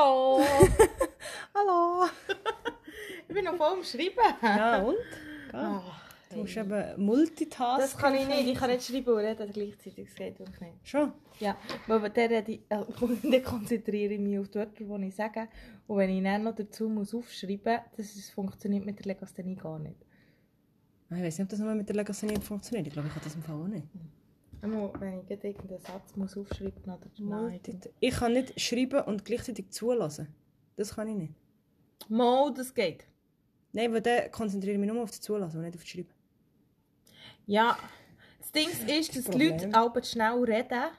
Hallo! Hallo! ich bin noch voll am Schreiben. Ja, und? Ah, Du musst eben multitasken. das kann ich nicht. Ich kann nicht schreiben und reden gleichzeitig. Das geht wirklich nicht. Schon? Ja, weil dann, rede ich, äh, dann konzentriere ich mich auf die Wörter, die ich sage. Und wenn ich dann noch dazu muss aufschreiben muss, das funktioniert mit der Legasthenie gar nicht. Ich weiß nicht, ob das nochmal mit der Legasthenie funktioniert. Ich glaube, ich kann das im Fall auch nicht. Einmal, wenn ich irgendeinen Satz muss aufschreiben muss oder Multi nein. ich kann nicht schreiben und gleichzeitig zulassen. Das kann ich nicht. Mal, das geht. Nein, weil dann konzentriere ich mich nur auf das Zulassen und nicht auf das Schreiben. Ja, das Ding ist, dass die Problem. Leute alle schnell reden,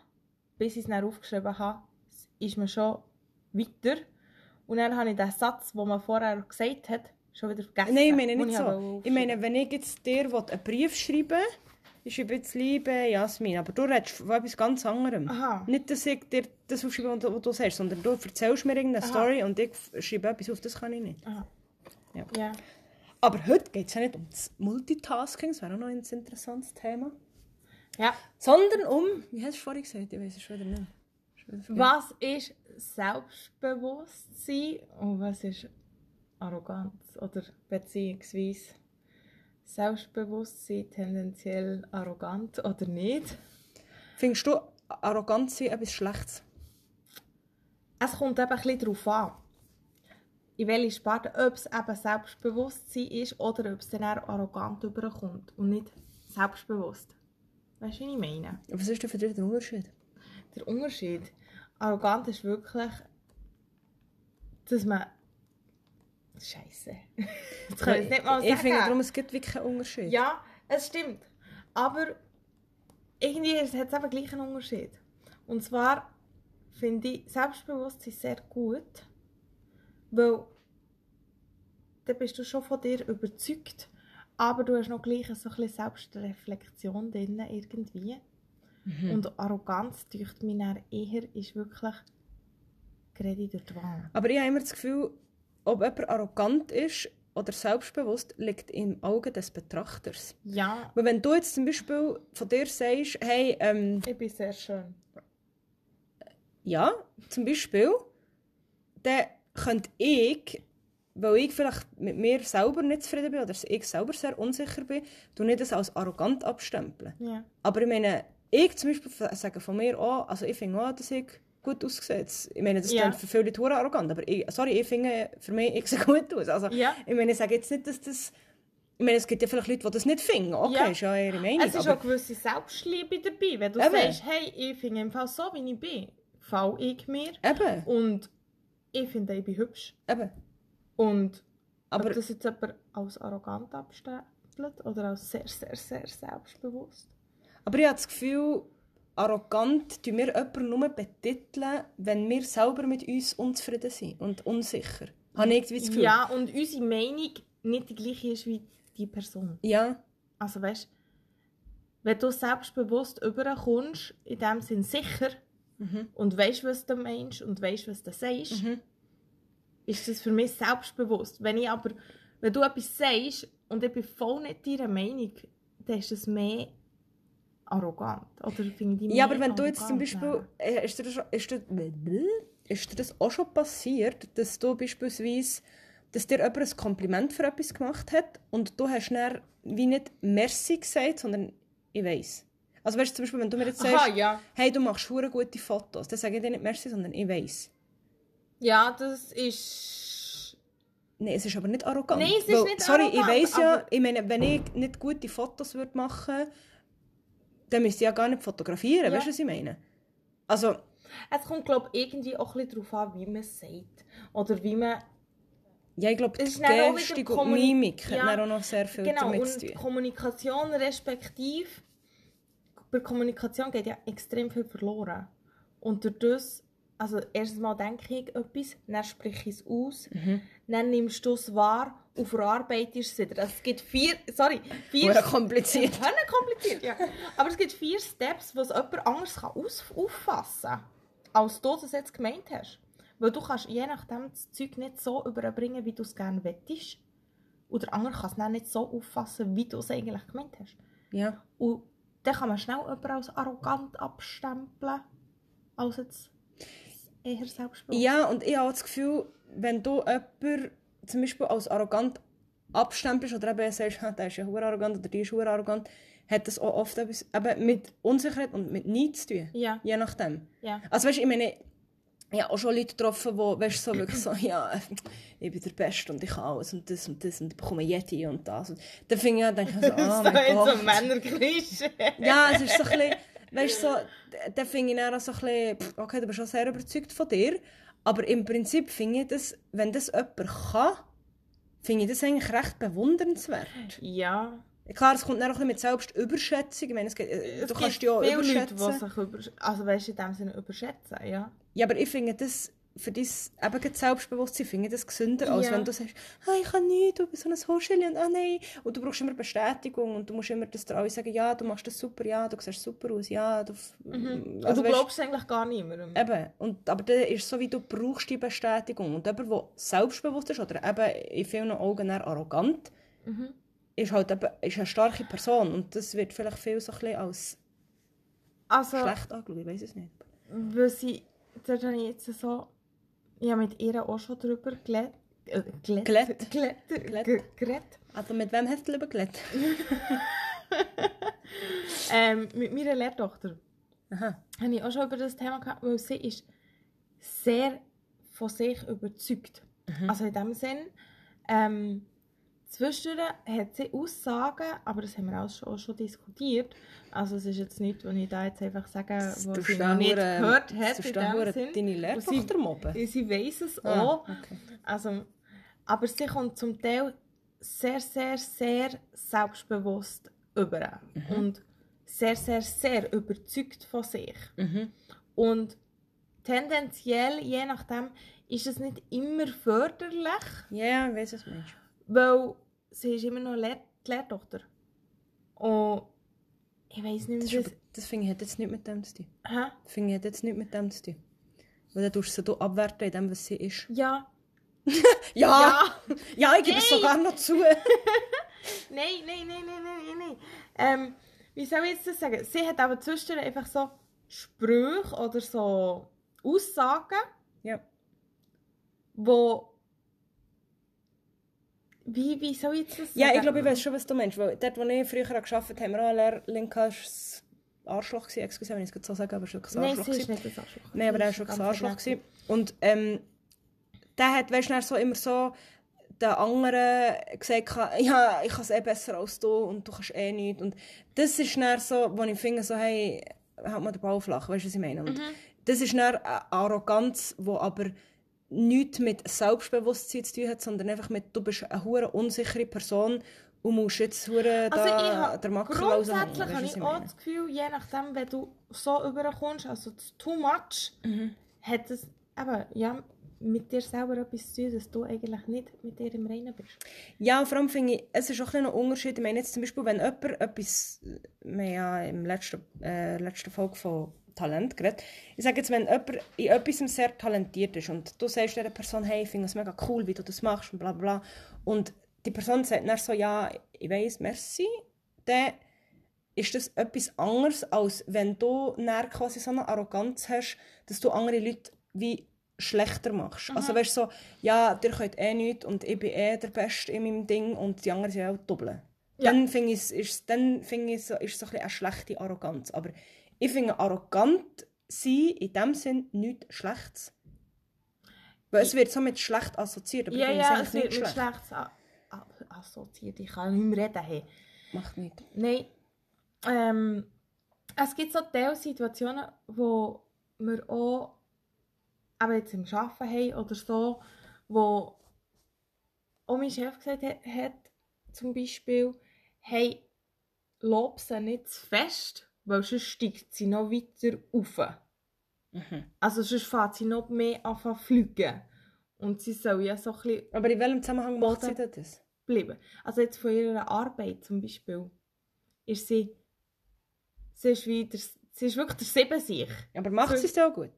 bis ich es dann aufgeschrieben habe, ist man schon weiter. Und dann habe ich den Satz, den man vorher gesagt hat, schon wieder vergessen. Nein, ich meine nicht ich so. Ich meine, wenn ich jetzt dir einen Brief schreibe, ich schreibe jetzt Liebe Jasmin, aber du redest von etwas ganz anderem. Aha. Nicht, dass ich dir das aufschreibe, was du sagst, sondern du erzählst mir irgendeine Aha. Story und ich schreibe etwas auf, das kann ich nicht. Aha. Ja. Ja. Aber heute geht es ja nicht um das Multitasking, das wäre auch noch ein interessantes Thema. ja. Sondern um, wie hast du vorhin gesagt? Ich weiß es schon wieder nicht. Was ist Selbstbewusstsein und was ist Arroganz? Oder beziehungsweise Selbstbewusstsein tendenziell arrogant oder nicht? Findest du Arroganz sein etwas Schlechtes? Es kommt eben ein bisschen darauf an, in welche Sparte, ob es eben Selbstbewusstsein ist oder ob es dann eher arrogant überkommt und nicht selbstbewusst. Weißt du, was ich meine? Was ist denn für dich der Unterschied? Der Unterschied. Arrogant ist wirklich, dass man. Scheiße. Das kann ich jetzt nicht mal ich sagen. finde darum, es gibt wirklich keinen Unterschied. Ja, es stimmt. Aber irgendwie hat es eben gleich einen Unterschied. Und zwar finde ich Selbstbewusstsein sehr gut, weil dann bist du schon von dir überzeugt, aber du hast noch gleich so ein bisschen Selbstreflexion drin irgendwie. Und Arroganz, mich dann eher, ist wirklich gerade durch die Wand. Aber ich habe immer das Gefühl, ob jemand arrogant ist oder selbstbewusst, liegt im Auge des Betrachters. Ja, Weil wenn du jetzt zum Beispiel von dir sagst, hey, ähm, ich bin sehr schön. ja, zum Beispiel, dann könnte ich, weil ich vielleicht mit mir selber nicht zufrieden bin oder ich selber sehr unsicher bin, du nicht das als arrogant abstempeln. Ja. Aber ich meine, ich zum Beispiel sage von mir auch, also ich finde auch, dass ich gut aussehe. Jetzt- Ich meine, das Ja. klingt für viele verdammt arrogant, aber ich, sorry, ich finde, für mich, ich sehe gut aus. Also, Ja. ich meine, ich sage jetzt nicht, dass das... Ich meine, es gibt ja vielleicht Leute, die das nicht finden. Okay, Ja. ist ja ihre Meinung. Es ist aber, auch gewisse Selbstliebe dabei. Wenn du Eben. sagst, hey, ich finde im Fall so, wie ich bin, fall ich mir. Eben, Und ich finde, ich bin hübsch. eben. Und Aber- ob das jetzt jemand als arrogant abstempelt oder als sehr, sehr, sehr selbstbewusst. Aber ich habe das Gefühl, arrogant tun wir jemanden nur betiteln, wenn wir selber mit uns unzufrieden sind und unsicher. Habe ich das Gefühl. Ja, und unsere Meinung nicht die gleiche ist wie die Person. Ja, Also weißt wenn du selbstbewusst überkommst, in dem Sinn sicher, und weißt, was du meinst und weißt, was du sagst, ist das für mich selbstbewusst. Wenn ich aber, wenn du etwas sagst und ich bin voll nicht deiner Meinung, dann ist das mehr arrogant. Oder finde ich Ja, aber wenn du jetzt zum Beispiel, äh, ist dir, das ist, dir, ist dir das auch schon passiert, dass du beispielsweise, dass dir jemand ein Kompliment für etwas gemacht hat und du hast dann wie nicht Merci gesagt, sondern ich weiss. Also weißt du, zum Beispiel, wenn du mir jetzt Aha, sagst, ja. hey, du machst hure gute Fotos, dann sage ich dir nicht Merci, sondern ich weiss. Ja, das ist... Nein, es ist aber nicht arrogant. Nein, es ist Weil, nicht sorry, arrogant, ich weiss ja, ich meine, wenn ich nicht gute Fotos würde machen dann müsste ich ja gar nicht fotografieren, Ja. weißt du, was ich meine? Also, Es kommt, glaube ich, irgendwie auch ein bisschen darauf an, wie man es sagt. Oder wie man... Ja, ich glaube, die Gestik und Mimik Ja. hat auch noch sehr viel Genau, damit und zu tun. Kommunikation respektive... Bei Kommunikation geht ja extrem viel verloren. Und durch das... Also erstens mal denke ich etwas, dann spreche ich es aus, Mhm. dann nimmst du es wahr und verarbeitest es wieder. Also es gibt vier... Sorry, vier... Hure kompliziert. Hure kompliziert, ja. Aber es gibt vier Steps, was jemand anders kann aus auffassen kann, als du das jetzt gemeint hast. Weil du kannst je nachdem das Zeug nicht so überbringen, wie du es gerne wettest. Und der andere kann es dann nicht so auffassen, wie du es eigentlich gemeint hast. Ja. Und dann kann man schnell jemanden als arrogant abstempeln, als jetzt eher selbstbewusst. Ja, und ich habe das Gefühl, wenn du jemanden zum Beispiel als arrogant abstempelst oder eben sagst, «Ha, der ist ja arrogant oder die ist arrogant, hat das auch oft etwas eben mit Unsicherheit und mit Neid zu tun. Ja. Je nachdem. Ja. Also weißt du, ich meine, habe auch schon Leute getroffen, die weißt, so wirklich so, ja, ich bin der Beste und ich kann alles und das und das und ich bekomme Yeti und das. Und dann finde ich, denke ich so, oh mein in so Gott. Männerklischee. Ja, es ist so ein bisschen, weißt so, dann finde ich dann auch so ein bisschen, okay, du bist schon sehr überzeugt von dir, aber im Prinzip finde ich das, wenn das jemand kann, finde ich das eigentlich recht bewundernswert. Ja. Klar, es kommt dann auch ein bisschen mit Selbstüberschätzung, ich meine, es geht, äh, Es du kannst gibt dich auch viele Leute, überschätzen. die sich über, also weißt in dem Sinne überschätzen, ja. Ja, aber ich finde das, für dein eben Selbstbewusstsein, finde ich das gesünder, als Ja. wenn du sagst, ah, ich kann nichts, du bist so ein Hochschili und ah nein. Und du brauchst immer Bestätigung und du musst immer, dass dir alle sagen, ja, du machst das super, ja, du siehst super aus, ja. Du, Und also, du weisst- glaubst eigentlich gar niemandem. Eben, und, aber dann ist es so, wie du brauchst die Bestätigung. Und jemand, der selbstbewusst ist oder eben in vielen Augen eher arrogant, Mhm. ist halt eben, ist eine starke Person. Und das wird vielleicht viel so ein bisschen als Also, schlecht angeschaut, ich weiß es nicht. weil sie, dort habe ich jetzt so, ich habe mit ihr auch schon darüber äh, Glätt. gelet, Glätt. geredet. Also mit wem hast du lieber geredet? Ähm, mit meiner Lehrtochter Aha. habe ich auch schon über das Thema gehabt, weil sie ist sehr von sich überzeugt. Also in dem Sinn, ähm, zwischendurch hat sie Aussagen, aber das haben wir auch schon, auch schon diskutiert. Also es ist jetzt nichts, was ich da jetzt einfach sage, was Du sie noch nicht hure- gehört hat. du in dem Sinn. deine Lehrtochter mobben. Sie, sie weiss es Ah, auch. okay. Also, aber sie kommt zum Teil sehr, sehr, sehr selbstbewusst über. Mhm. Und sehr, sehr, sehr überzeugt von sich. Mhm. Und tendenziell, je nachdem, ist es nicht immer förderlich, Ja, ich weiß es nicht. weil sie ist immer noch Lehr die Lehrtochter. Und ich weiß nicht Das, mehr, was... aber- das finde ich hat jetzt nicht mit dem zu tun. Hä? Das finde ich hat jetzt nicht mit dem zu tun. Weil dann tust du sie abwerten in dem, was sie ist. Ja. Ja! Ja, ich gebe es sogar noch zu. Nein, nein, nein, nein, nein, nein. Ähm, wie soll ich jetzt das sagen? Sie hat aber zwischendurch einfach so Sprüche oder so Aussagen, ja. wo... Wie, wie soll ich jetzt das sagen? ja, ich glaube, ich weiß schon, was du meinst. Weil dort, wo ich früher gearbeitet habe, haben wir auch einen Lehrling gehabt, das Arschloch. gewesen. Excuse, wenn ich es so sage, aber schon ein Nein, Arschloch. sie ist nicht das Arschloch. Nein, aber er war schon ein ganz Arschloch. gewesen. Und ähm, der hat, weißt du, so immer so den anderen gesagt, ja, ich kann es eh besser als du und du kannst eh nichts. Und das ist dann so, wo ich finde, so, hey, halt mal den Ball flach, weißt du, was ich meine? Und das ist dann eine Arroganz, die aber nichts mit Selbstbewusstsein zu tun hat, sondern einfach mit, du bist eine hure unsichere Person und musst jetzt hure Also da der Macke grundsätzlich habe ich auch das Gefühl, je nachdem, wenn du so überkommst, also too much, Mhm. hat es eben, ja, mit dir selber etwas zu tun, dass du eigentlich nicht mit dir im Reinen bist. Ja, vor allem finde ich, es ist auch ein Unterschied. Ich meine jetzt zum Beispiel, wenn jemand etwas, wir haben ja im letzten, äh, letzten Folge von Talent geredet, ich sage jetzt, wenn jemand in etwas sehr talentiert ist und du sagst dieser Person, hey, ich finde es mega cool, wie du das machst und bla bla und die Person sagt dann so, ja, ich weiss, merci, dann ist das etwas anderes, als wenn du dann quasi so eine Arroganz hast, dass du andere Leute wie schlechter machst. Also weißt du so, ja, ihr könnt eh nichts und ich bin eh der Beste in meinem Ding und die anderen sind auch doppelt. Ja. Dann finde ich, es- ist, dann finde ich, so, ist es so ein eine schlechte Arroganz. Aber ich finde arrogant sein in dem Sinn nichts Schlechtes. Weil es wird so mit schlecht assoziiert, aber ja, ich finde ja, es es wird nicht mit schlecht. Assoziiert. Ich kann nicht mehr reden. Hey. Macht nichts. Nein. Ähm, es gibt so Teilsituationen, wo wir auch eben jetzt im Arbeiten haben oder so, wo auch mein Chef gesagt hat, hat zum Beispiel, hey, lob sie nicht zu fest, weil sonst steigt sie noch weiter rauf. Mhm. Also sonst fährt sie noch mehr an zu fliegen. Und sie soll ja so ein bisschen Aber in welchem Zusammenhang macht sie das? bleiben. Also jetzt von ihrer Arbeit zum Beispiel, ist sie, sie ist, wie der, sie ist wirklich der Sieben sich. Aber macht sie es auch gut?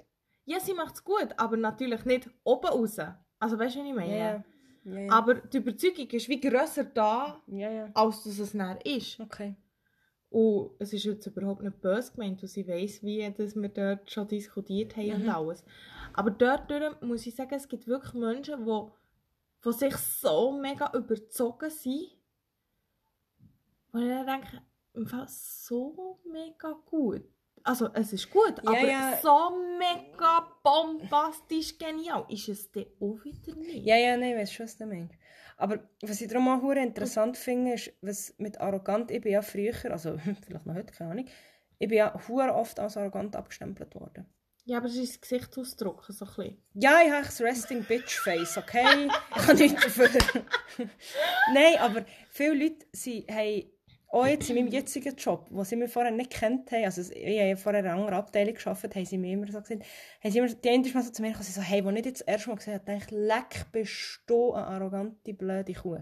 Ja, sie macht es gut, aber natürlich nicht oben raus. Also weißt du, was ich meine? Ja. ja. Aber die Überzeugung ist wie grösser da, als dass es näher ist. Okay. Und es ist jetzt überhaupt nicht böse gemeint, weil sie weiss, wie dass wir dort schon diskutiert haben und Mhm. alles. Aber dort muss ich sagen, es gibt wirklich Menschen, die von sich so mega überzogen sind. Und ich dann denke, im Fall so mega gut. Also es ist gut, Ja, aber ja. so mega bombastisch genial ist es dann auch wieder nicht. Ja, ja, nein, ich weiß schon, was du meinst. Aber was ich darum auch interessant finde, ist, was mit arrogant, ich bin ja früher, also vielleicht noch heute, keine Ahnung, ich bin ja hure oft als arrogant abgestempelt worden. Ja, aber es ist das Gesichtsausdruck, so ein bisschen. Ja, ich habe das Resting Bitch Face, okay? ich kann nichts dafür. Nein, aber viele Leute sie haben auch jetzt in meinem jetzigen Job, wo sie mich vorher nicht kennt haben, also ich habe vorher in einer anderen Abteilung gearbeitet, haben sie mir immer so gesagt, haben sie immer, die eine mal so zu mir sie so, hey, als ich dich das erste Mal gesehen habe, dachte ich, leck, bist du eine arrogante, blöde Kuh.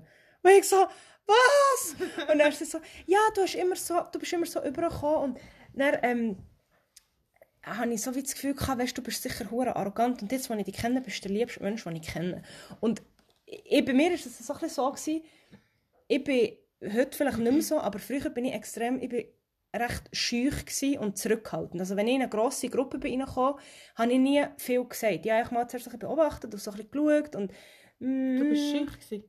Und ich so, was? Und dann ist sie so, ja, du, hast immer so, du bist immer so übergekommen und dann, ähm, habe ich so wie das Gefühl gehabt, weißt, du bist sicher hure arrogant und jetzt, als ich dich kenne, bist du der liebste Mensch, den ich kenne. Und ich, bei mir war es so ein bisschen so, gewesen, ich bin heute vielleicht nicht mehr so, aber früher bin ich extrem, ich bin recht schüch und zurückhaltend. Also wenn ich in eine grosse Gruppe bin reingekommen, habe ich nie viel gesagt. Ja, ich habe mal zuerst ein bisschen beobachtet und so ein bisschen geschaut und mm, Du bist schüch gewesen.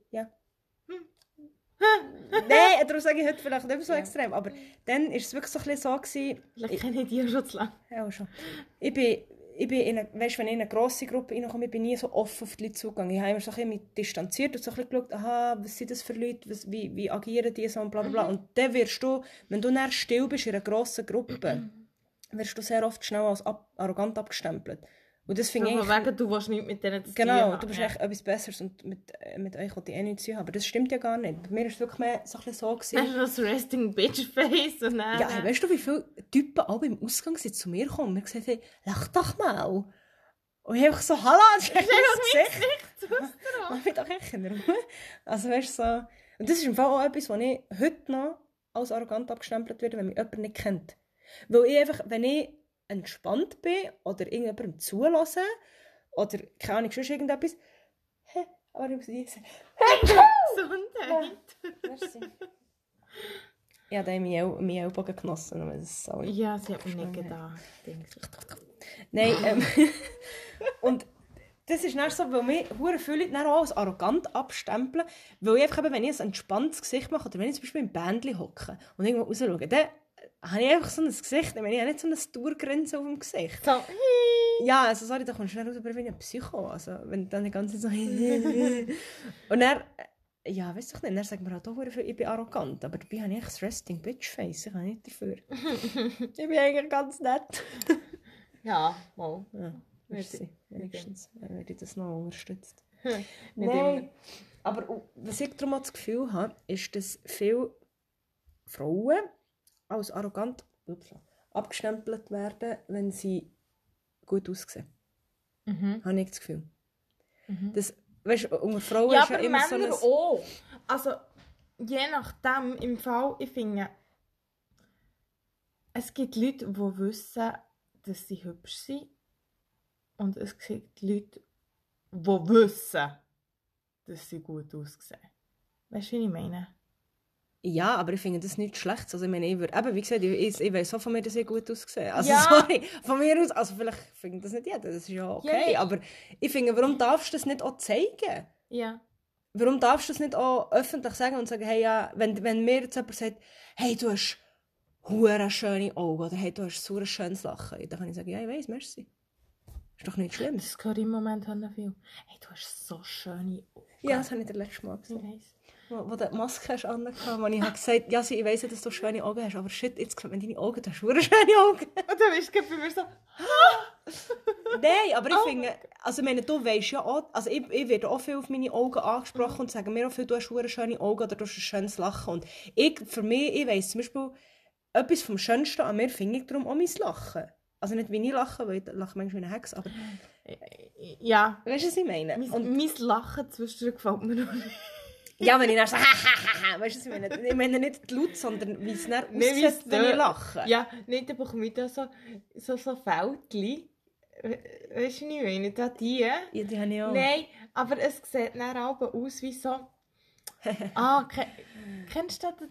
Nein, darum sage ich heute vielleicht nicht mehr so Ja. extrem, aber dann war es wirklich so ein bisschen so, gewesen, Vielleicht kenne ich dich ja schon zu lange. Ja, auch schon. Ich bin, ich bin in eine, weißt, wenn ich in eine grosse Gruppe reinkomme, ich bin nie so offen auf die Leute zugegangen. Ich habe immer so ein bisschen mich distanziert und so ein bisschen geschaut, aha, was sind das für Leute, was, wie, wie agieren die so und bla bla bla. Und dann wirst du, wenn du dann still bist in einer grossen Gruppe, wirst du sehr oft schnell als ab, arrogant abgestempelt. Und das finde ich wegen, du willst nicht mit denen zu Genau, haben. du bist Ja. echt etwas Besseres und mit, äh, mit euch wollte ich eh nichts zu haben. Aber das stimmt ja gar nicht. Bei mir war es wirklich mehr so, ein so. Gewesen. Hast du das Resting Bitch Face und dann... Ja, hey, weißt du, wie viele Typen alle im Ausgang sind zu mir gekommen und mir gesagt haben, lach doch mal. Und ich einfach so, hallo, das ist echt mein Gesicht. Mach mich doch echt in Ruhe. Also weißt du, so... Und das ist im Fall auch etwas, was ich heute noch als arrogant abgestempelt werde, wenn mich jemand nicht kennt. Weil ich einfach, wenn ich entspannt bin oder irgendjemandem zulasse oder, keine Ahnung, sonst irgendetwas, hä, aber ich muss niesen. Gesundheit. Merci. Ja, da habe ich meinen El- meinen Ellbogen genossen. aber Das ist so Ja, sie hat mich nicht gedacht. Nein, ähm, und das ist dann so, weil mich hure viele Leute auch als arrogant abstempeln, weil ich einfach eben, wenn ich ein entspanntes Gesicht mache oder wenn ich zum Beispiel im Bändchen hocke und irgendwo raus schaue, dann habe ich einfach so ein Gesicht, ich meine, ich habe nicht so eine Sturgrenze auf dem Gesicht. So, Ja, also sorry, da kommst du schnell raus, aber wie ein Psycho, also wenn dann die ganze Zeit so und äh, ja, weißt du nicht, dann sagt man halt auch ich bin arrogant, aber dabei habe ich echt das Resting Bitch Face, ich kann nicht dafür. ich bin eigentlich ganz nett. ja, mal. Ja, Merci. Wenigstens werde ich das noch unterstützt. Nicht Nein, immer. aber uh, was ich darum das Gefühl habe, ist, dass viele Frauen als arrogant abgestempelt werden, wenn sie gut aussehen. Mhm. Habe ich das Gefühl. Mhm. Das, weißt unter Frauen Ja, ist ja aber immer so ein... auch. Also, je nachdem, im Fall, ich finde, es gibt Leute, die wissen, dass sie hübsch sind. Und es gibt Leute, die wissen, dass sie gut aussehen. Weißt du, wie ich meine? Ja, aber ich finde das nicht schlecht. Also ich meine, ich würde, eben, wie gesagt, ich, ich, ich weiß auch von mir, dass ich gut aussehe. Also Ja. sorry, von mir aus, also vielleicht findet das nicht jeder, das ist ja okay. Ja. Aber ich finde, warum darfst du das nicht auch zeigen? Ja. Warum darfst du das nicht auch öffentlich sagen und sagen, hey, ja, wenn, wenn mir jetzt jemand sagt, hey, du hast hure schöne Augen oder hey, du hast so ein schönes Lachen, dann kann ich sagen, ja, ich weiß, merci. Ist doch nicht schlimm. Das höre ich im Moment viel. Hey, du hast so schöne Augen. Ja, das habe ich dir letztes Mal Ich gesagt. weiss. Wo, wo du die Maske hast angehabt, wo ich habe gesagt ja, ich weiss ja, dass du schöne Augen hast, aber shit, jetzt gefällt mir deine Augen, du hast schöne Augen. Und dann bist du bei mir so, Nein, aber ich Oh finde, also ich meine, du weißt ja auch, also ich, ich werde auch viel auf meine Augen angesprochen und sagen mir auch viel, du hast schöne Augen oder du hast ein schönes Lachen. Und ich, für mich, ich weiss zum Beispiel, etwas vom Schönsten an mir finde ich darum auch mein Lachen. Also nicht wie ich lache, weil ich lache manchmal wie eine Hex, aber ja. weißt du, was ich meine? Mein, Und, mein Lachen zwischendurch gefällt mir noch nicht. Ja, wenn ich dann so, weißt du, ich meine? Ich meine nicht die Laut, sondern wie es dann Nee, aussieht, wenn ich lache. Ja, nicht, dann bekomme ich da so, so, so Fältchen. We- Weißt du, ich meine? Da die. Ja, die habe ich auch. Nein, aber es sieht dann aber aus wie so. Ah, ke kennst du den,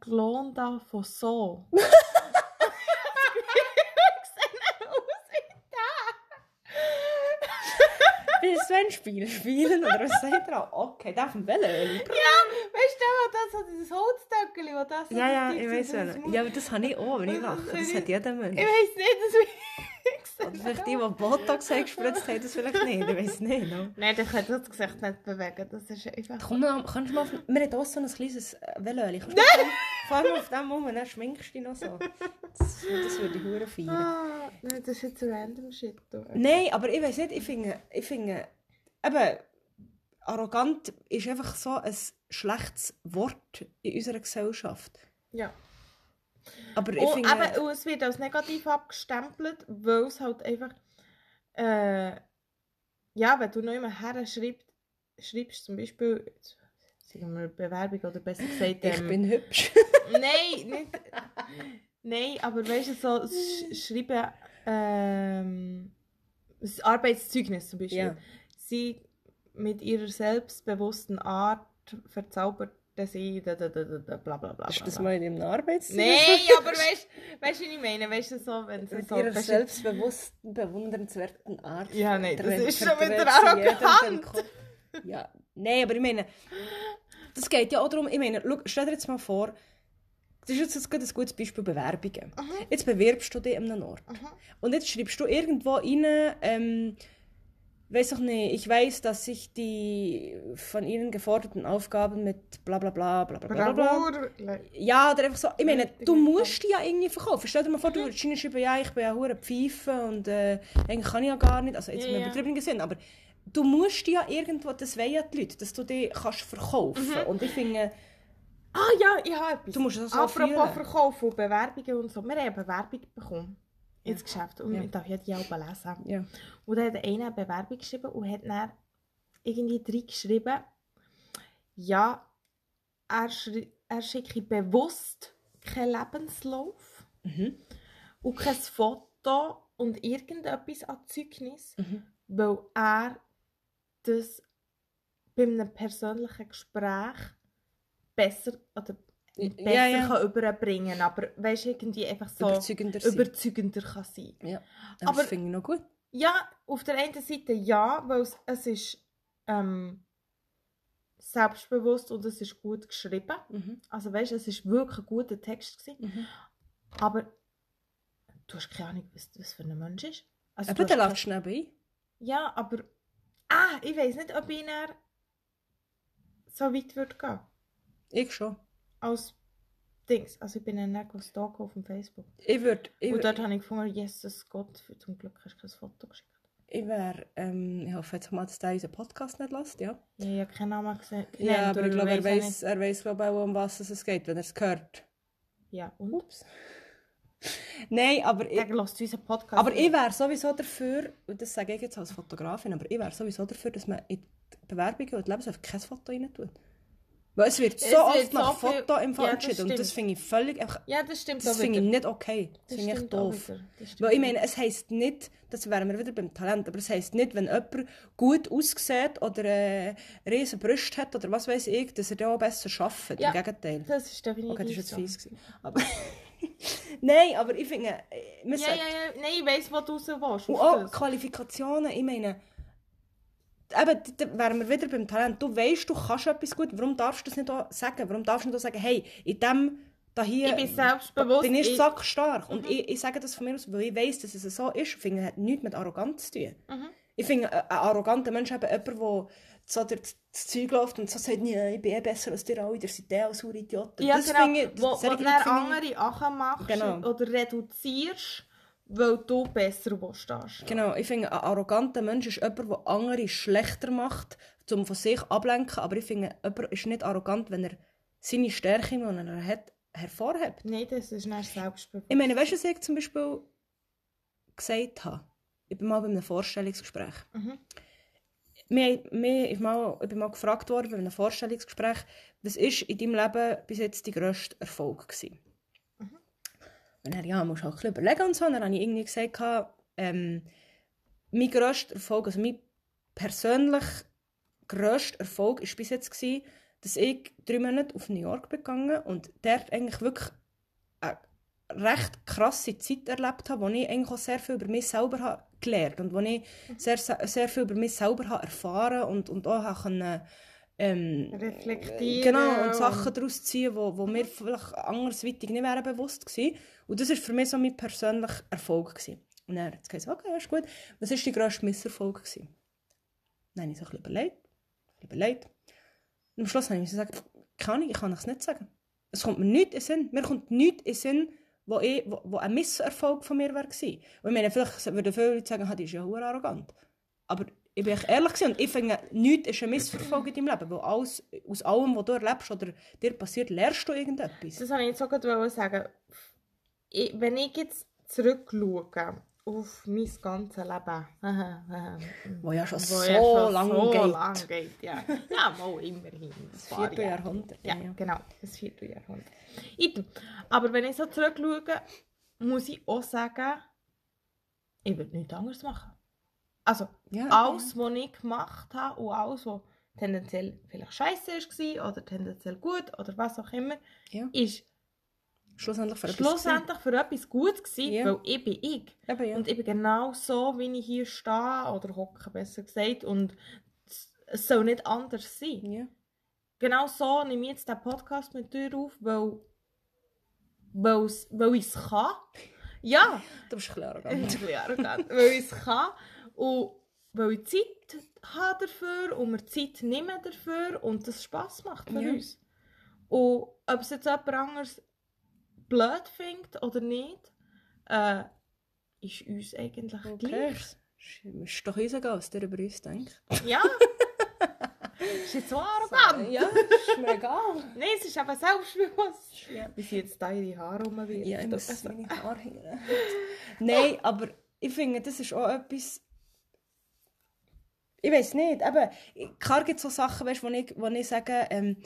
Klon da von so. Willst du ein Spiel spielen? Oder was sagt er? Okay, darf ein Velöli. Ja, weißt du, das so dieses Holzdöckeli, wo das Ja, ja, ich weiß. Maul- Ja, aber das habe ich auch, wenn ich lache. das hat jeder Mensch. Ich weiß nicht, das Oder vielleicht die, die Botox haben gespritzt haben, das vielleicht nicht. Ich weiß nicht. No? Nein, der kann das Gesicht nicht bewegen. Das ist einfach. Komm, kannst du mal. Wir haben auch so ein kleines äh, du Nein! Fahr mal auf dem rum, dann schminkst du dich noch so. Das, das würde ich hure feiern. Ah, nein, das ist jetzt random shit. du. Nein, aber ich weiß nicht, ich finde, ich finde, eben, arrogant ist einfach so ein schlechtes Wort in unserer Gesellschaft. Ja. Aber ich Und, finde... und es wird als negativ abgestempelt, weil es halt einfach. Äh, ja, wenn du noch immer her schreibst, schreibst zum Beispiel. Sagen wir Bewerbung oder besser gesagt. ich ähm, bin hübsch. Nein, nicht. Nein, aber weißt du, so sch schreiben. Ähm, das Arbeitszeugnis zum Beispiel. Ja. Sie mit ihrer selbstbewussten Art verzauberte sie. Da, da, da, da, da, bla bla bla. Ist das mal in deinem Arbeitszimmer? Nein, aber weißt du, wie ich meine? Weißt du, so, wenn sie Mit so. ihrer weißt du- selbstbewussten, bewundernswerten Art. Ja, nein, das ist schon wieder arrogant. Ja, nein, aber ich meine, das geht ja auch darum, ich meine, schau, stell dir jetzt mal vor, das ist jetzt gerade ein gutes Beispiel Bewerbungen. Jetzt bewirbst du dich an einem Ort. Und jetzt schreibst du irgendwo rein, ähm, weiß ich nicht, ich weiß, dass ich die von ihnen geforderten Aufgaben mit bla bla bla bla bla bla bla. Ja, oder einfach so. Ich meine, du musst die ja irgendwie verkaufen. Stell dir mal vor, du würdest schreiben, ja, ich bin ja hure Pfeife und äh, eigentlich kann ich ja gar nicht. Also jetzt Ja, im übertriebenen Sinn, aber du musst ja irgendwo, das wollen ja die Leute, dass du die kannst verkaufen. Mhm. Und ich finde, Ah ja, ich habe etwas. Du musst das Apropos. Verkauf und Bewerbungen und so. Wir haben eine Bewerbung bekommen ins Geschäft und Ja. ich darf ja die auch lesen. ja. Und dann hat einer eine Bewerbung geschrieben und hat dann irgendwie drin geschrieben, ja, er, er schicke bewusst keinen Lebenslauf Mhm. und kein Foto und irgendetwas an Zeugnis, Mhm. weil er das bei einem persönlichen Gespräch besser oder nicht Ja, besser ja. kann überbringen aber weißt irgendwie einfach so Überzeugender sein. überzeugender kann sein. Ja. Aber das finde ich noch gut. Ja, auf der einen Seite ja, weil es, es ist ähm, selbstbewusst und es ist gut geschrieben. Mhm. Also weißt es ist wirklich ein guter Text gewesen. Mhm. Aber du hast keine Ahnung, was das für ein Mensch ist. Also, Aber du dann hast lachst du nebenbei. Ja, aber. Ah, ich weiß nicht, ob ich dann so weit würde gehen. Ich schon. Als Dings. Also ich bin dann nicht gestalkt auf dem Facebook. Ich würde... Ich, Und dort habe ich gefunden, Jesus Gott, zum Glück hast du kein Foto geschickt. ich wäre... Ähm, ich hoffe jetzt mal, dass der unseren Podcast nicht lässt, ja. Ja, ich habe keinen Namen gesehen. Ja, aber ich glaube, er weiß, er weiß glaube auch, um was es geht, wenn er es hört. Ja, und? Ups. Nein, aber ich, aber ich wäre sowieso dafür, und das sage ich jetzt als Fotografin, aber ich wäre sowieso dafür, dass man in die Bewerbungen und Lebensläufe kein Foto rein tut. Weil es wird so Es wird oft nach so Foto im Fall Ja, entschieden und das stimmt. finde ich völlig, einfach, Ja, das stimmt das finde ich nicht okay. Das, Das finde ich stimmt doof. stimmt Weil ich meine, es heisst nicht, das wären wir wieder beim Talent, aber es heisst nicht, wenn jemand gut aussieht oder äh, riesen Brüste hat oder was weiß ich, dass er da auch besser arbeitet. Ja. Im Gegenteil. Das ist definitiv Okay, das war jetzt so. fies. gewesen. Aber Nein, aber ich finde, äh, man Ja, ja, ja. Nein, ich weiss, wo du raus willst. und auch das. Qualifikationen, ich meine, eben, da- wären wir wieder beim Talent. Du weißt, du kannst etwas gut, warum darfst du das nicht auch sagen? Warum darfst du nicht auch sagen, hey, in dem da hier Ich bin selbstbewusst, bin ich sackstark. Und ich, ich sage das von mir aus, weil ich weiss, dass es so ist. Ich finde, es hat nichts mit Arroganz zu tun. Mhm. Ich finde, ein, ein arroganter Mensch ist jemand, der so durch das das Zeug läuft und so sagt, ich bin eh besser als ihr alle, ihr seid eh saure Idioten. Ja, das genau. finde ich, wo, wo du dann andere anmachst Genau. oder reduzierst, weil du besser dastehen. Genau, ich finde, ein arroganter Mensch ist jemand, der andere schlechter macht, um von sich ablenken. Aber ich finde, jemand ist nicht arrogant, wenn er seine Stärke, die er hat, hervorhebt. Nein, das ist nicht selbstbewusst. Ich meine, weißt du, was ich zum Beispiel gesagt habe? Ich bin mal bei einem Vorstellungsgespräch. Mhm. Mir, mir ist mal, ich bin mal gefragt worden bei einem Vorstellungsgespräch, was ist in deinem Leben bis jetzt dein grösster Erfolg gewesen? Und dann, ja, musst du auch ein bisschen überlegen und so. Und dann habe ich irgendwie gesagt, ähm, mein grösster Erfolg, also mein persönlich grösster Erfolg war bis jetzt, gewesen, dass ich drei Monate auf New York bin gegangen und dort eigentlich wirklich eine recht krasse Zeit erlebt habe, wo ich eigentlich auch sehr viel über mich selber habe gelernt und wo ich sehr, sehr viel über mich selber habe erfahren und, und auch habe können, ähm, Reflektieren. Genau, und Sachen daraus ziehen, wo, wo mir vielleicht andersweitig nicht wären bewusst gewesen. Und das war für mich so mein persönlicher Erfolg. Gewesen. Und dann hat es gesagt, okay, ist gut. Was war dein grösster Misserfolg? Gewesen? Dann habe ich so ein bisschen überlegt, ein bisschen überlegt. Und am Schluss habe ich gesagt, kann ich, ich kann es nicht sagen. Es kommt mir nichts in Sinn. Mir kommt nichts in den Sinn, wo, ich, wo, wo ein Misserfolg von mir war. Und ich meine, vielleicht würden viele Leute sagen, die ist ja hure arrogant. Aber ich bin ehrlich und ich finde, nichts ist ein Misserfolg in deinem Leben, weil alles, aus allem, was du erlebst oder dir passiert, lernst du irgendetwas. Das wollte ich jetzt auch sagen. Ich, wenn ich jetzt zurückschaue auf mein ganzes Leben, wo ja schon wo so ja schon lange so geht. lang geht, ja. Ja, mal immerhin. Das vierte. Jahrhundert. Ja, genau, das vierte Jahrhundert. Aber wenn ich so zurückschaue, muss ich auch sagen, ich würde nichts anderes machen. Also, Ja, alles, was ich gemacht habe und alles, was tendenziell vielleicht scheiße war oder tendenziell gut oder was auch immer, Ja. ist Schlussendlich für etwas schlussendlich für etwas gut gewesen, Ja. weil ich bin ich. Eben, ja. Und ich bin genau so, wie ich hier stehe oder hocke, besser gesagt. Und es soll nicht anders sein. ja. Genau so nehme ich jetzt den Podcast mit dir auf, weil, weil's- weil ich es kann. Ja, Du bist ein bisschen arrogant. arrogant. weil ich es kann und weil ich Zeit habe dafür und mir Zeit nehme dafür und das Spass macht für Ja. uns. Und ob es jetzt jemand anderes blöd findet oder nicht, äh, ist uns eigentlich Okay. gleich. Es ist doch uns egal, was der über uns denkt. Ja. ist jetzt so arrogant? Ja, ist mir egal. Nein, es ist eben selbstbewusst. Ja. Wie sie jetzt da ihre Haare rumwirft. Ja, ich muss Also, meine Haare hingern. Nein, aber ich finde, das ist auch etwas... Ich weiß nicht, eben, klar gibt es so Sachen, weißt, wo, ich, wo ich sage, ähm,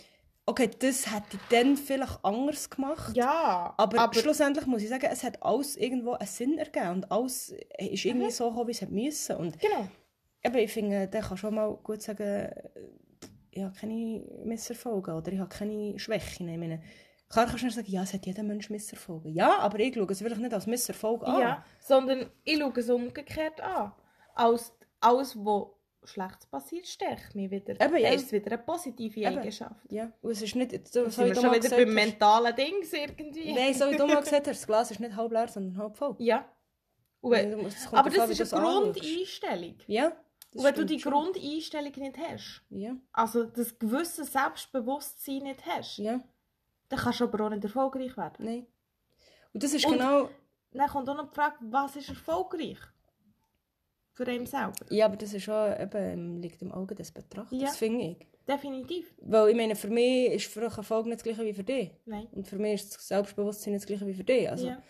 okay, das hätte ich dann vielleicht anders gemacht. Ja, Aber, schlussendlich muss ich sagen, es hat alles irgendwo einen Sinn ergeben und alles ist irgendwie Mhm. so gekommen, wie es hat müssen. Und Genau. eben, ich finde, der kann schon mal gut sagen, ich habe keine Misserfolge oder ich habe keine Schwächen. Ich meine, klar kannst du sagen, ja, es hat jeder Mensch Misserfolge. Ja, aber ich schaue es vielleicht nicht als Misserfolg an. Ja, sondern ich schaue es umgekehrt an. Als alles, was Schlechtes passiert, stärkt mich wieder. Eben, ja. Dann ist es wieder eine positive Eben. Eigenschaft. Ja, und es ist nicht, so, so wie sind wir schon wieder beim mentalen Dings irgendwie. Nein, so wie du mal gesagt hast, das Glas ist nicht halb leer, sondern halb voll. Ja. Wenn, kommt aber an, das wie ist eine. Grundeinstellung. Ja. das Und wenn du die schon. Grundeinstellung nicht hast, Ja, also das gewisse Selbstbewusstsein nicht hast, ja, dann kannst du aber auch nicht erfolgreich werden. nein. Und das ist Und- genau... Dann kommt auch noch die Frage, was ist erfolgreich? Für einen selber. Ja, aber das ist schon, eben, liegt im Auge des Betrachters, Ja. finde ich. Definitiv. Weil ich meine, für mich ist für einen Erfolg nicht das gleiche wie für dich. Nein. Und für mich ist das Selbstbewusstsein nicht das gleiche wie für dich. Also, ja.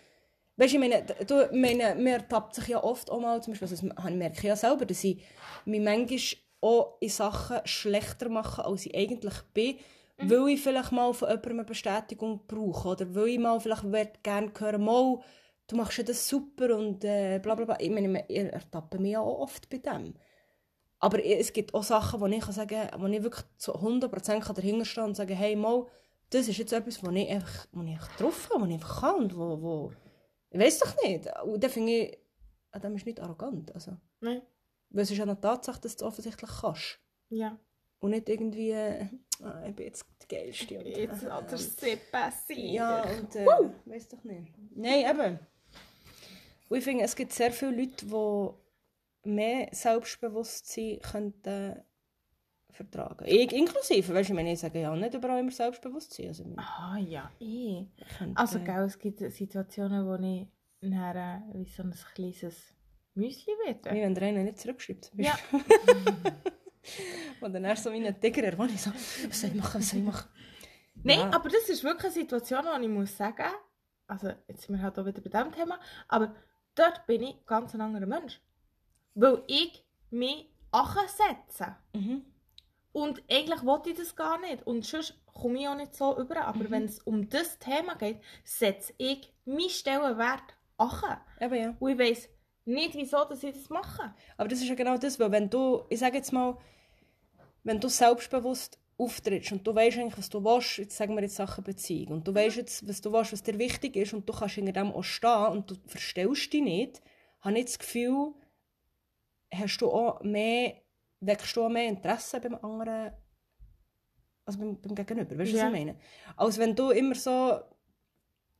Weißt du, ich meine, du, meine, mir ertappt sich ja oft auch mal, zum Beispiel, also das merke ich ja selber, dass ich mich manchmal auch in Sachen schlechter mache, als ich eigentlich bin, Mhm. weil ich vielleicht mal von jemandem eine Bestätigung brauche oder weil ich mal vielleicht gerne hören mal, du machst ja das super und äh, bla bla bla. Ich meine, ich ertappe mich ja auch oft bei dem. Aber es gibt auch Sachen, wo ich kann sagen kann, wo ich wirklich zu 100% kann dahinter stehen und sagen, hey, mal, das ist jetzt etwas, wo ich einfach, wo ich einfach drauf habe, wo ich einfach kann und wo, wo ich weiß doch nicht. Und dann finde ich, an dem ist nicht arrogant. Also, Nein. weil es ist ja eine Tatsache, dass du es offensichtlich kannst. Ja. Und nicht irgendwie, äh, ah, ich bin jetzt die Geilste. Und, Jetzt äh, er sehr passiv. Ja, und äh, weiß doch nicht. Nein, eben. Und ich finde, es gibt sehr viele Leute, die mehr Selbstbewusstsein könnten vertragen. Ich inklusive, weißt du, ich meine, ich sage ja nicht überall immer Selbstbewusstsein. Also, ich Ah ja, eh. könnte, Also gell, es gibt Situationen, wo ich nachher äh, wie so ein kleines Müsli werde. Wie wenn der eine nicht zurückschreibt. Ja. Und dann erst so wie ein Tiger, wo ich so, was soll ich machen, was soll ich machen? Nein, Ja. aber das ist wirklich eine Situation, wo ich muss sagen, also jetzt sind wir halt auch wieder bei diesem Thema, aber dort bin ich ganz ein anderer Mensch. Weil ich mich ansetze. Mhm. Und eigentlich wollte ich das gar nicht. Und sonst komme ich auch nicht so über. Aber Mhm. wenn es um das Thema geht, setze ich meinen Stellenwert an. Eben ja. Und ich weiss nicht, wieso dass ich das mache. Aber das ist ja genau das, weil wenn du, ich sage jetzt mal, wenn du selbstbewusst auftrittst und du weißt eigentlich, was du willst, jetzt sagen wir jetzt Sachen Beziehung, und du weißt jetzt, was du willst, was dir wichtig ist, und du kannst hinter dem auch stehen und du verstellst dich nicht, habe ich das Gefühl, hast du auch mehr, wächst du auch mehr Interesse beim anderen, also beim, beim Gegenüber, weißt du, was Ja. ich meine? Als wenn du immer so,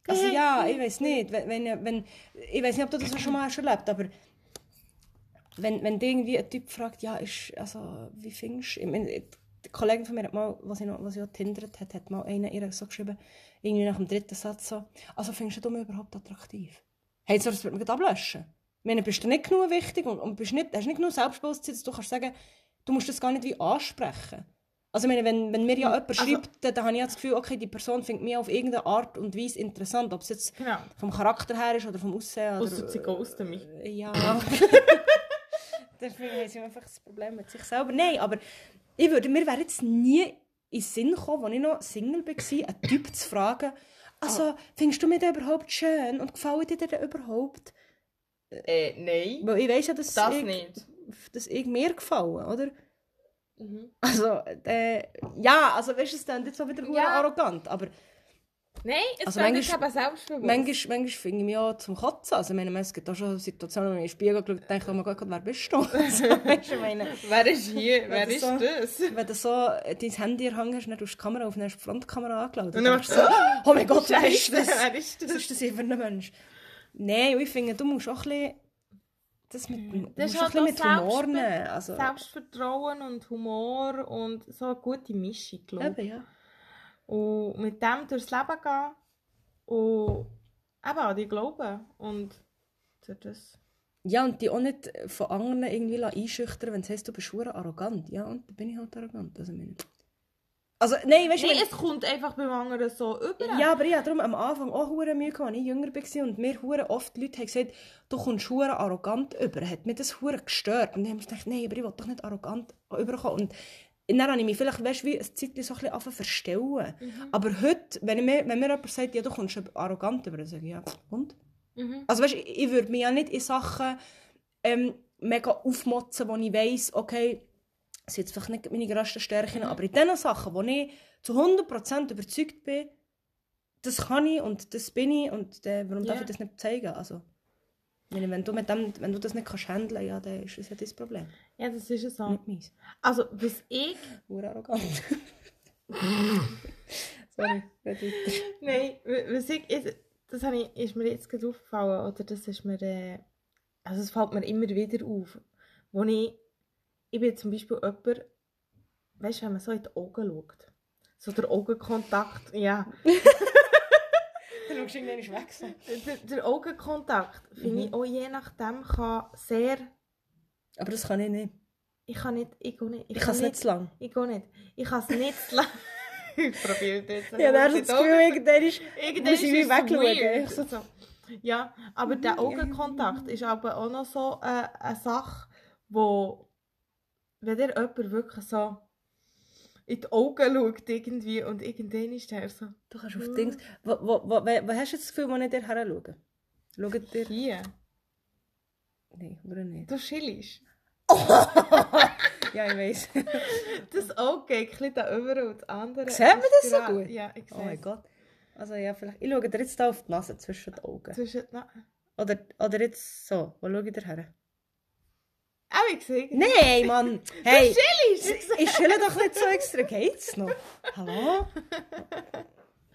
also ja, ich weiß nicht, wenn, wenn, wenn, ich weiß nicht, ob du das schon mal hast erlebt, aber wenn, wenn dich irgendwie ein Typ fragt, ja, ist, also, wie findest du, ich meine, die Kollegin von mir hat mal, was sie noch, was tindert hat, hat mal einer ihr so geschrieben, irgendwie nach dem dritten Satz so, also findest du mich überhaupt attraktiv? Hey, so, das wird mir gerade ablöschen. Ich meine, bist du nicht genug wichtig und, und bist nicht, hast nicht genug Selbstbewusstsein, dass du kannst sagen, du musst das gar nicht wie ansprechen. Also ich meine, wenn, wenn mir ja jemand Also- schreibt, dann, dann habe ich ja das Gefühl, okay, die Person findet mich auf irgendeine Art und Weise interessant, ob es jetzt Genau. vom Charakter her ist oder vom Aussehen. Oder, Ausser sie ghosten mich. äh, Ja. Deswegen haben sie einfach das Problem mit sich selber. Nein, aber ich würde, mir wäre jetzt nie in den Sinn gekommen, als ich noch Single war, einen Typ zu fragen, also, findest du mich denn überhaupt schön und gefällt dir denn überhaupt? Äh, nein. Weil ich weiss ja, dass, Das ich, nicht. dass ich mir gefallen, oder? Mhm. Also, äh, ja, also weißt du, es dann jetzt so wieder ja. arrogant, aber Nein, es Also also manchmal- eben selbstbewusst. manchmal, manchmal finde ich mich auch zum Kotzen. Also, meine, es gibt auch schon Situationen, wo ich in den Spiegel geschaut und denke, oh mein Gott, wer bist du? Also, ich meine, Wer ist hier? Wer das ist so- das? wenn du so dein Handy in hast, dann tust du die Kamera auf, hast die Frontkamera angeladen. Und dann du so, oh mein Gott, wer ist das? wer ist Was das? ist das hier für ein Mensch? Nein, ich finde, du musst auch ein bisschen... Das mit, du Das musst auch ein halt bisschen mit Humor nehmen. Also, Selbstvertrauen und Humor und so eine gute Mischung, glaube ich. eben, ja. Und mit dem durchs Leben gehen und eben an dich glauben. Und das... Ja, und die auch nicht von anderen irgendwie einschüchtern, wenn es heisst, du bist verdammt arrogant. Ja, und dann bin ich halt arrogant. Also, ich meine... also nein, weißt du, Nein, es kommt einfach beim anderen so über. Ja, aber ich hatte darum am Anfang auch hure Mühe, als ich jünger war und mir hure oft Leute haben gesagt, du kommst hure arrogant über. Hat mir das hure gestört. Und ich habe mir gedacht, nein, aber ich will doch nicht arrogant überkommen. Und dann habe ich mich vielleicht, weißt, wie ein Zeitchen so ein bisschen zu verstellen. Aber heute, wenn, mir, wenn mir jemand sagt, ja, du kommst arrogant über, dann sage ich, ja, und? Mhm. Also weißt, ich, würde mich ja nicht in Sachen ähm, mega aufmotzen, wo ich weiss, okay, das sind jetzt vielleicht nicht meine grössten Stärken, aber in den Sachen, wo ich zu 100% überzeugt bin, das kann ich und das bin ich und äh, warum darf Ja. ich das nicht zeigen? Also, meine, wenn, du mit dem, wenn du das nicht kannst handeln, ja, dann ist das ja dein Problem, Ja, das ist es so. nicht meins. Also, was ich... Hure arrogant. Sorry, red weiter. Nein, wa- was ich... Das ich, ist mir jetzt gerade aufgefallen, oder das ist mir... Äh, also, es fällt mir immer wieder auf. Wo ich... Ich bin zum Beispiel jemand... Weißt du, wenn man so in die Augen schaut. So der Augenkontakt, ja. Schaust du irgendwann weg. Der, der Augenkontakt, finde ich, auch je nachdem kann sehr... Aber das kann ich nicht. Ich kann nicht... Ich, gehe nicht, Ich kann es nicht zu lang. Ich gehe nicht. Ich kann es nicht zu lang... ich probiere das jetzt. Ja, dann hast du das Gefühl, irgendwann ist... Irgendwann Muss ich es wegschauen, ich so- So. Ja, aber der Augenkontakt ist aber auch noch so äh, eine Sache, wo, wenn dir jemand wirklich so in die Augen schaut irgendwie und irgendwann ist der so Du kannst auf Dings... Wo, wo, wo, wo, hast du das Gefühl, wo ich dir her schaue? Schaut dir... hier. Nein, oder nicht? Du chillst. Ja, ich weiß. Das Auge bisschen da über und das andere... Man ist das so gut? Ja, ich sehe Oh mein Gott. Also ja, vielleicht... Ich schaue dir jetzt da auf die Nase zwischen den Augen. Zwischen... Na, Oder, oder jetzt so. Wo schaue ich dir her? Auch ich sehe... Nein, Mann! Hey! chillst! Ich sehe- Ich chille doch nicht so extra. Geht's noch? Hallo?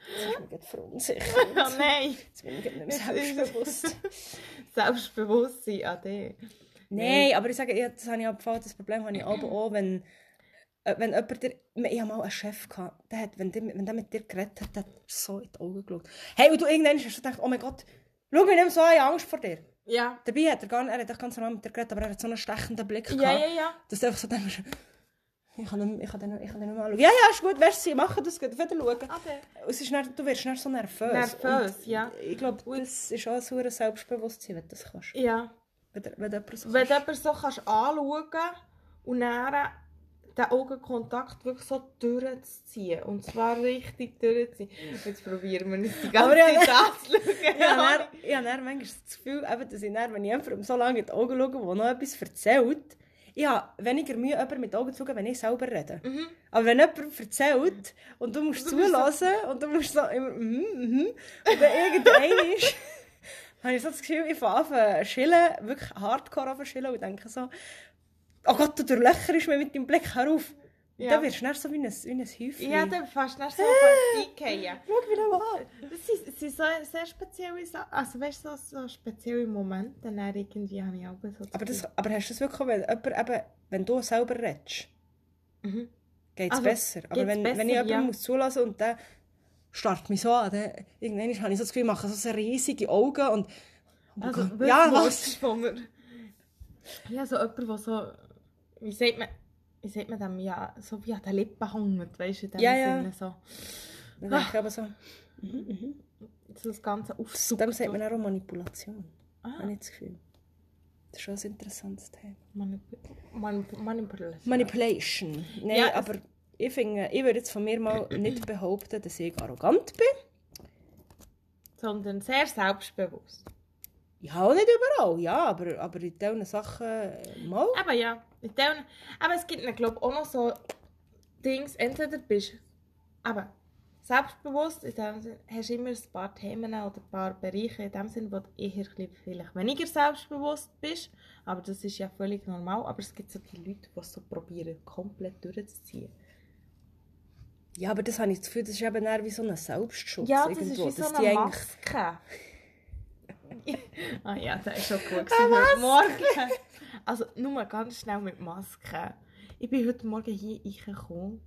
Jetzt mir gerade verunsichert. Oh nein! Jetzt bin ich nicht mehr selbstbewusst. Selbstbewusstsein an dich. Nein, aber ich sage, das habe ich auch das Problem habe ich aber auch, wenn, äh, wenn jemand dir, ich hatte mal einen Chef, gehabt, der hat, wenn, der, wenn der mit dir geredet hat, der hat so in die Augen geschaut. Hey, und du irgendwann hast du gedacht, oh mein Gott, schau mich nicht so an, ich habe Angst vor dir. Ja. Dabei hat er gar nicht, er hat ganz normal mit dir geredet, aber er hat so einen stechenden Blick Ja, gehabt, ja, ja. dass du einfach so denkst, ich kann nicht, ich kann den, ich kann den nicht mehr anschauen. Ja, ja, ist gut, weißt du, ich mache das, geht wieder schauen. Okay. Es ist du wirst dann so nervös. Nervös, Und ja. Ich glaube, das ist auch ein hohes Selbstbewusstsein, wenn du das kannst. Ja. Wenn, du- wenn jemand so Wenn kannst. jemanden so kannst anschauen und dann den Augenkontakt wirklich so durchzuziehen. Und zwar richtig durchzuziehen. Jetzt probieren wir es die ganze Aber ja, Zeit anzuschauen. Ich habe dann, ich habe dann manchmal das Gefühl, eben, dass ich dann, wenn ich jemandem so lange in die Augen schaue, der noch etwas erzählt, ich habe weniger Mühe, jemanden mit Augen zu schauen, wenn ich selber rede. Mhm. Aber wenn jemand erzählt und du musst Du so- zulassen und du musst so immer mhm, mhm, und dann irgendein ist, habe ich so das Gefühl, ich fange an zu schillen, wirklich hardcore an zu schillen und denke so, oh Gott, du durchlöcherst mich mit deinem Blick, hör auf. Und Ja. dann wirst du dann so wie ein, wie ein Häufchen. Ja, dann fast nicht so fast eingehen. Schau, wie der war. Das sind, das sind so sehr spezielle Sachen. Also weißt du, so, so spezielle Momente, dann irgendwie habe ich auch so Aber, das, aber hast du das wirklich, wenn, jemand, eben, wenn du selber redest, Mhm. geht es Also, besser. Aber wenn, wenn ich besser, jemanden ja. muss zulassen und der starrt mich so an, dann irgendwann habe ich so das Gefühl, ich mache so riesige Augen und Also, ja, was? Ja, so jemand, der so, wie sagt man, wie sagt man dem, ja, so wie an den Lippen hängt, weißt du, in dem Ja, ja. Sinne so. Dann ich aber so, So das Ganze dem aufsucht. sagt man auch Manipulation. Ah. Habe ich das Gefühl. Das ist schon ein interessantes Thema. Manip Manip Manipulation. Manipulation. Nein, Ja, aber ich, finde, ich würde jetzt von mir mal nicht behaupten, dass ich arrogant bin. Sondern sehr selbstbewusst. Ja, auch nicht überall, ja, aber, aber in diesen Sachen äh, mal. Aber ja, in dem, aber es gibt, glaube auch noch so Dings, entweder bist aber selbstbewusst, in dem Sinn, hast du immer ein paar Themen oder ein paar Bereiche, in dem Sinn, wo du eher vielleicht weniger selbstbewusst bist, aber das ist ja völlig normal, aber es gibt so die Leute, die es so probieren, komplett durchzuziehen. Ja, aber das habe ich das Gefühl, das ist eben eher wie so ein Selbstschutz Ja, das irgendwo. ist wie so eine Maske. ah ja, das ist schon gut heute Morgen. Also nur ganz schnell mit Maske. Ich bin heute Morgen hier reingekommen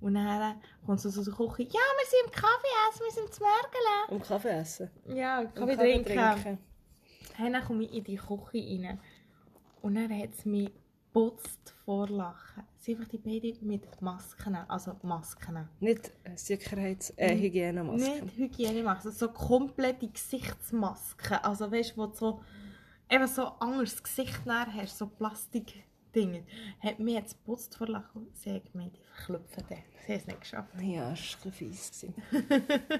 und dann kommt so so Küche. Ja, wir sind im Kaffee essen, wir sind zum Mörgeln. Um Kaffee essen. Ja, Um Kaffee trinken. Hey, dann komme ich in die Küche rein und dann hat es mich putzt vor Lachen. Es sind einfach die beiden mit Masken, also Masken. Nicht äh, Sicherheits-, äh, Hygienemaske. Nicht Hygienemasken, so komplette Gesichtsmasken. Also weißt du, wo du so, eben so anderes Gesicht nachher hast, so Plastikdinge. Hat mir jetzt geputzt vor Lachen. Sie hat gemeint, ich verklüpfe den. Sie hat es nicht geschafft. Ja, das war ein bisschen fies.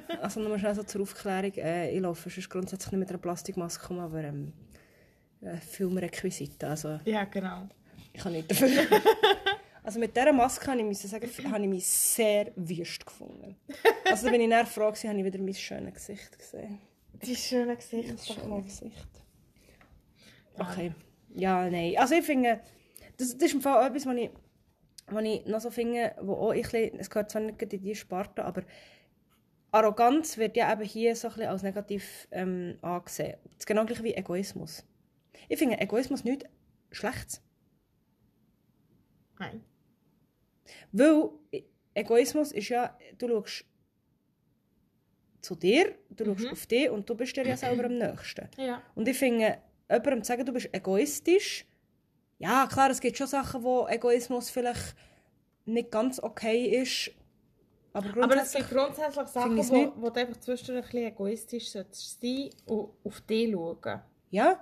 also nur schnell so zur Aufklärung. Äh, ich laufe sonst grundsätzlich nicht mit einer Plastikmaske um, aber ähm, äh, Filmrequisiten. Also Ja, genau. Ich kann nicht dafür. also mit dieser Maske habe ich, müssen sagen, habe ich mich sehr wüst gefunden. Also da bin ich dann froh gewesen, habe ich wieder mein schönes Gesicht gesehen. Die schöne Gesicht. Das schöne Gesicht. Okay. Ja, nein. Also ich finde, das, das ist im Fall etwas, was ich, was ich noch so finde, wo auch ich, es gehört zwar nicht in diese Sparte, aber Arroganz wird ja eben hier so ein bisschen als negativ ähm, angesehen. Das ist genau gleich wie Egoismus. Ich finde Egoismus nicht schlecht. Nein. Weil Egoismus ist ja, du schaust zu dir, du schaust Mhm. auf dich und du bist dir ja selber am nächsten. Ja. Und ich finde, jemandem zu sagen, du bist egoistisch, ja klar, es gibt schon Sachen, wo Egoismus vielleicht nicht ganz okay ist, aber Aber es gibt grundsätzlich Sachen, wo, wo du einfach zwischendurch ein bisschen egoistisch solltest sein und auf dich schauen. Ja,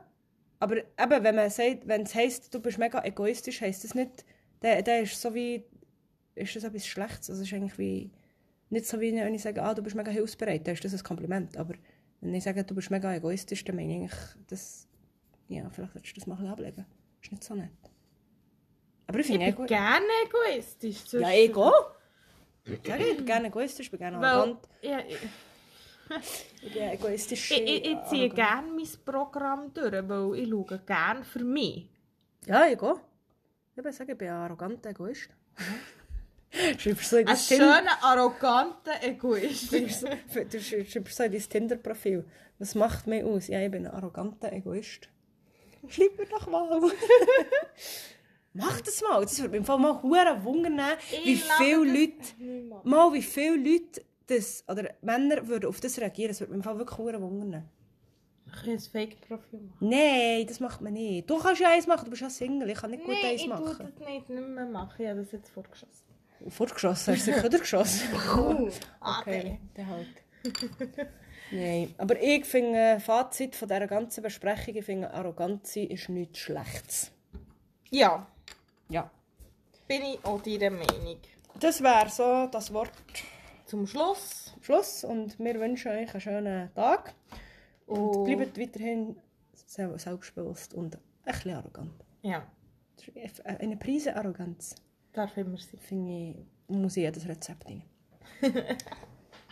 aber eben, wenn man sagt, wenn es heisst, du bist mega egoistisch, heisst das nicht, der, der ist so wie, ist das etwas Schlechtes, also ist eigentlich wie, nicht so wie, wenn ich sage, ah, du bist mega hilfsbereit, dann ist das ein Kompliment, aber wenn ich sage, du bist mega egoistisch, dann meine ich eigentlich, das, ja, vielleicht solltest du das mal ein bisschen ablegen, ist nicht so nett. Aber ich Ich finde bin Ego... gerne egoistisch. Ja. Ego? Ja, ich bin gerne egoistisch, ich bin gerne arrogant, ja, ich, ich bin egoistisch. ich, ich, ich ziehe gerne mein Programm durch, weil ich schaue gerne für mich. Ja, ich würde sagen, ich bin ein arroganter Egoist. Schreibst so in Ein schöner, arroganter Egoist. du schreibst so in dein Tinder-Profil. Was macht mich aus? Ja, ich bin ein arroganter Egoist. Schreib mir doch mal. Mach das mal. Das würde mich im Fall mal hure wundern, wie viele Leute, mal wie viele Leute das, oder Männer würden auf das reagieren. Das würde mich im Fall wirklich hure wundern. Ein Fake-Profil machen. Nein, das macht man nicht. Du kannst ja eins machen, du bist ja Single. Ich kann nicht gut Nein, eins ich tue machen. das nicht, nicht mehr machen. Ich habe das jetzt vorgeschossen. Vorgeschossen, hast du sicher durchgeschossen? Ah, Okay, dann halt. Nein, aber ich finde, Fazit von dieser ganzen Besprechung, ich finde, arrogant sein ist nichts Schlechtes. Ja, Ja. bin ich auch deiner Meinung. Das wäre so das Wort Zum Schluss. zum Schluss und wir wünschen euch einen schönen Tag. Und Und- bleibt weiterhin sel- selbstbewusst und ein bisschen arrogant. Ja. Ist Eine Prise Arroganz. Darf immer sein. Finde ich, muss ich jedes Rezept. Also.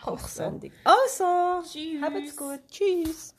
Kochsendung. Also, Tschüss. habt's gut. Tschüss.